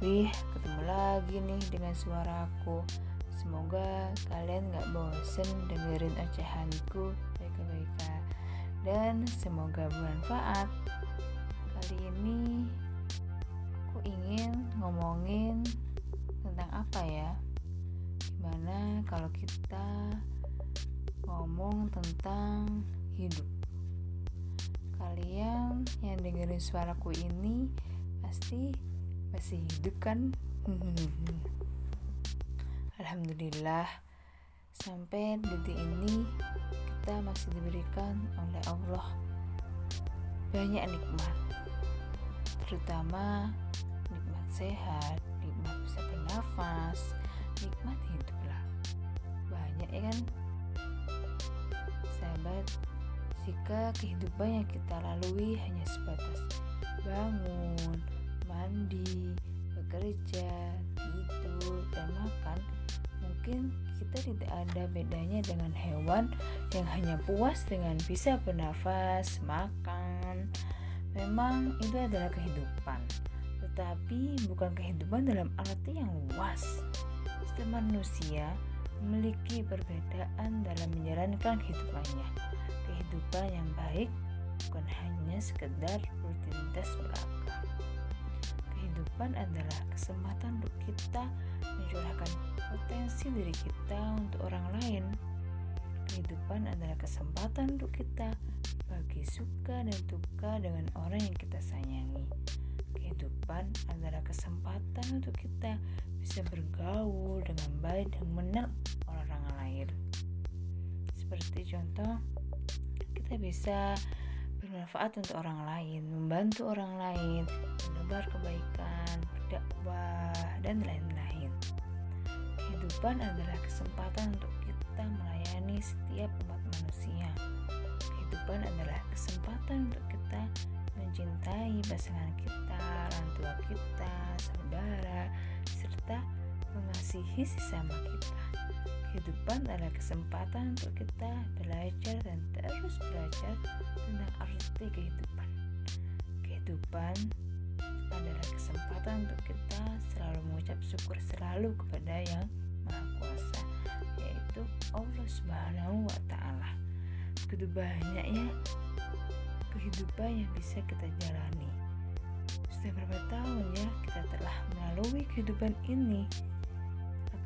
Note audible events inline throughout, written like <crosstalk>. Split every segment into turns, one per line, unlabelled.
Wih, ketemu lagi nih dengan suaraku. Semoga kalian gak bosen dengerin ocehanku baik-baik dan semoga bermanfaat. Kali ini aku ingin ngomongin tentang apa ya? Gimana kalau kita ngomong tentang hidup? Kalian yang dengerin suaraku ini pasti masih hidup kan? <laughs> Alhamdulillah sampai detik ini kita masih diberikan oleh Allah banyak nikmat. Terutama nikmat sehat nikmat bisa bernafas nikmat hidup lah. Banyak ya kan? Sahabat jika kehidupan yang kita lalui hanya sebatas bangun mandi, bekerja, tidur, dan makan, mungkin kita tidak ada bedanya dengan hewan yang hanya puas dengan bisa bernafas, makan. Memang itu adalah kehidupan, tetapi bukan kehidupan dalam arti yang luas. Setiap manusia memiliki perbedaan dalam menjalankan kehidupannya. Kehidupan yang baik bukan hanya sekedar rutinitas belaka kehidupan adalah kesempatan untuk kita mencurahkan potensi diri kita untuk orang lain. Kehidupan adalah kesempatan untuk kita bagi suka dan duka dengan orang yang kita sayangi. Kehidupan adalah kesempatan untuk kita bisa bergaul dengan baik dan mengenal orang lain. Seperti contoh, kita bisa bermanfaat untuk orang lain, membantu orang lain, menebar kebaikan, berdakwah, dan lain-lain. Kehidupan adalah kesempatan untuk kita melayani setiap umat manusia. Kehidupan adalah kesempatan untuk kita mencintai pasangan kita, orang tua kita, saudara, serta mengasihi sesama kita. Kehidupan adalah kesempatan untuk kita belajar dan terus belajar tentang arti kehidupan. Kehidupan adalah kesempatan untuk kita selalu mengucap syukur selalu kepada yang Maha Kuasa, yaitu Allah Subhanahu wa taala. Begitu banyaknya kehidupan yang bisa kita jalani. Sudah berapa tahun ya kita telah melalui kehidupan ini?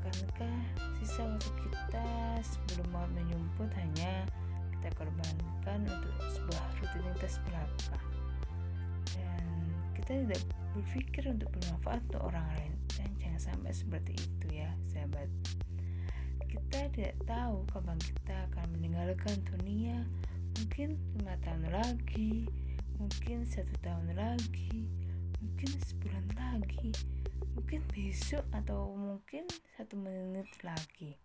Akankah sisa waktu kita sebelum mau menyumput hanya kita korbankan untuk sebuah rutinitas belaka? Dan kita tidak berpikir untuk bermanfaat untuk orang lain. Dan jangan sampai seperti itu ya sahabat. Kita tidak tahu kapan kita akan meninggalkan dunia. Mungkin lima tahun lagi mungkin satu tahun lagi mungkin sebulan lagi. Mungkin besok atau mungkin satu menit lagi.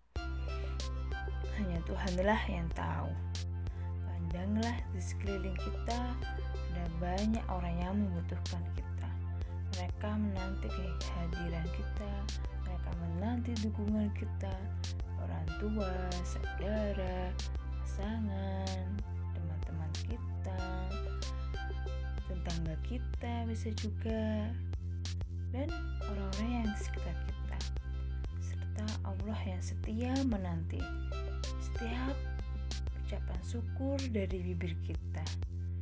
Hanya Tuhanlah yang tahu. Pandanglah di sekeliling kita. Ada banyak orang yang membutuhkan kita. Mereka menanti kehadiran kita. Mereka menanti dukungan kita. Orang tua saudara pasangan kita bisa juga. Dan orang-orang yang di sekitar kita. Serta Allah yang setia menanti setiap ucapan syukur dari bibir kita.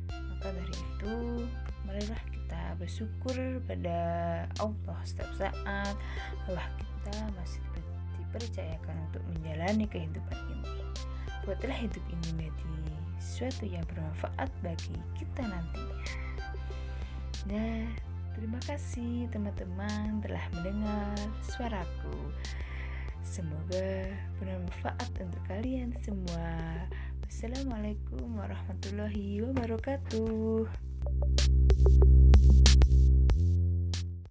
Maka dari itu marilah kita bersyukur pada Allah setiap saat. Bahwa kita masih dipercayakan untuk menjalani kehidupan ini. Buatlah hidup ini menjadi sesuatu yang bermanfaat bagi kita nantinya nah Terima kasih teman-teman telah mendengar suaraku. Semoga bermanfaat untuk kalian semua. Wassalamualaikum warahmatullahi wabarakatuh.